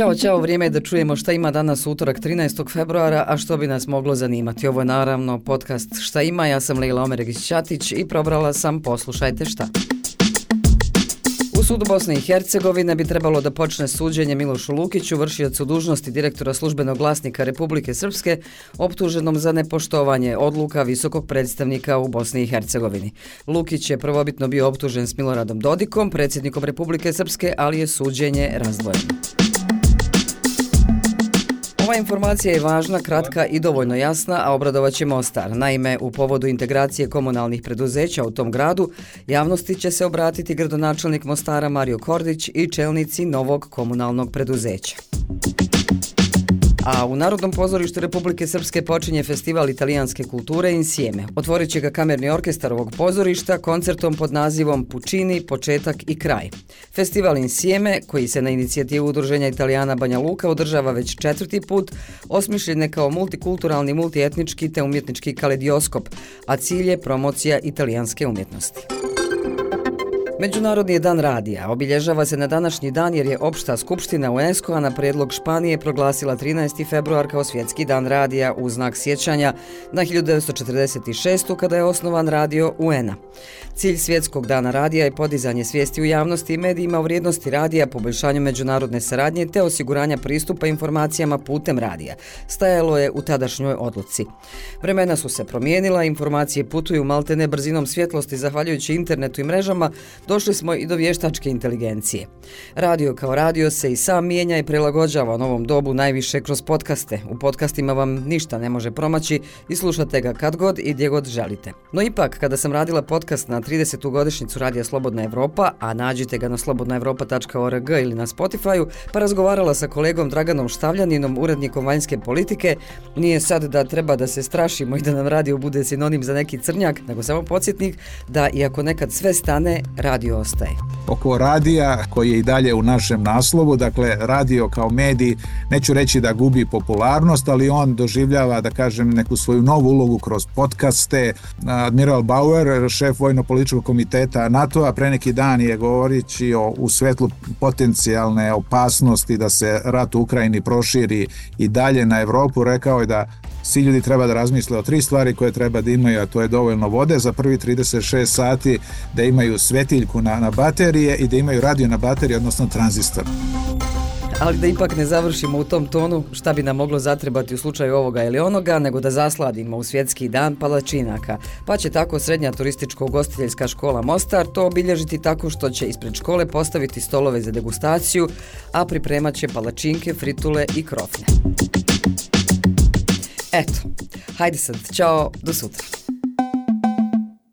Ćao, čao, vrijeme je da čujemo šta ima danas utorak 13. februara, a što bi nas moglo zanimati. Ovo je naravno podcast Šta ima, ja sam Leila Omeregić-Ćatić i probrala sam Poslušajte šta. U sudu Bosne i Hercegovine bi trebalo da počne suđenje Milošu Lukiću, vršiocu dužnosti direktora službenog glasnika Republike Srpske, optuženom za nepoštovanje odluka visokog predstavnika u Bosni i Hercegovini. Lukić je prvobitno bio optužen s Miloradom Dodikom, predsjednikom Republike Srpske, ali je suđenje razdvojeno. Ova informacija je važna, kratka i dovoljno jasna, a obradovat će Mostar. Naime, u povodu integracije komunalnih preduzeća u tom gradu, javnosti će se obratiti gradonačelnik Mostara Mario Kordić i čelnici novog komunalnog preduzeća. A u Narodnom pozorištu Republike Srpske počinje festival italijanske kulture Insieme. Otvorit će ga kamerni orkestar ovog pozorišta koncertom pod nazivom Pučini, početak i kraj. Festival Insieme, koji se na inicijativu Udruženja Italijana Banja Luka održava već četvrti put, osmišljen je kao multikulturalni, multietnički te umjetnički kaledioskop, a cilj je promocija italijanske umjetnosti. Međunarodni dan radija. Obilježava se na današnji dan jer je opšta skupština UNESCO-a na predlog Španije proglasila 13. februar kao svjetski dan radija u znak sjećanja na 1946. kada je osnovan radio UN-a. Cilj svjetskog dana radija je podizanje svijesti u javnosti i medijima o vrijednosti radija, poboljšanju međunarodne saradnje te osiguranja pristupa informacijama putem radija. Stajalo je u tadašnjoj odluci. Vremena su se promijenila, informacije putuju maltene brzinom svjetlosti zahvaljujući internetu i mrežama, došli smo i do vještačke inteligencije. Radio kao radio se i sam mijenja i prilagođava novom dobu najviše kroz podcaste. U podcastima vam ništa ne može promaći i slušate ga kad god i gdje god želite. No ipak, kada sam radila podcast na 30. godišnicu Radija Slobodna Evropa, a nađite ga na slobodnaevropa.org ili na Spotify-u, pa razgovarala sa kolegom Draganom Štavljaninom, urednikom vanjske politike, nije sad da treba da se strašimo i da nam radio bude sinonim za neki crnjak, nego samo podsjetnik da iako nekad sve stane, radio ostaje. Oko radija koji je i dalje u našem naslovu, dakle radio kao medij, neću reći da gubi popularnost, ali on doživljava, da kažem, neku svoju novu ulogu kroz podcaste. Admiral Bauer, šef vojno-političkog komiteta NATO-a, pre neki dan je govorići o, u svetlu potencijalne opasnosti da se rat u Ukrajini proširi i dalje na Evropu, rekao je da svi ljudi treba da razmisle o tri stvari koje treba da imaju, a to je dovoljno vode za prvi 36 sati, da imaju svetiljku na, na baterije i da imaju radio na baterije, odnosno tranzistor. Ali da ipak ne završimo u tom tonu šta bi nam moglo zatrebati u slučaju ovoga ili onoga, nego da zasladimo u svjetski dan palačinaka. Pa će tako srednja turističko-ugostiteljska škola Mostar to obilježiti tako što će ispred škole postaviti stolove za degustaciju, a pripremat će palačinke, fritule i krofne. Ето. Хайде се. Чао. До сутрин.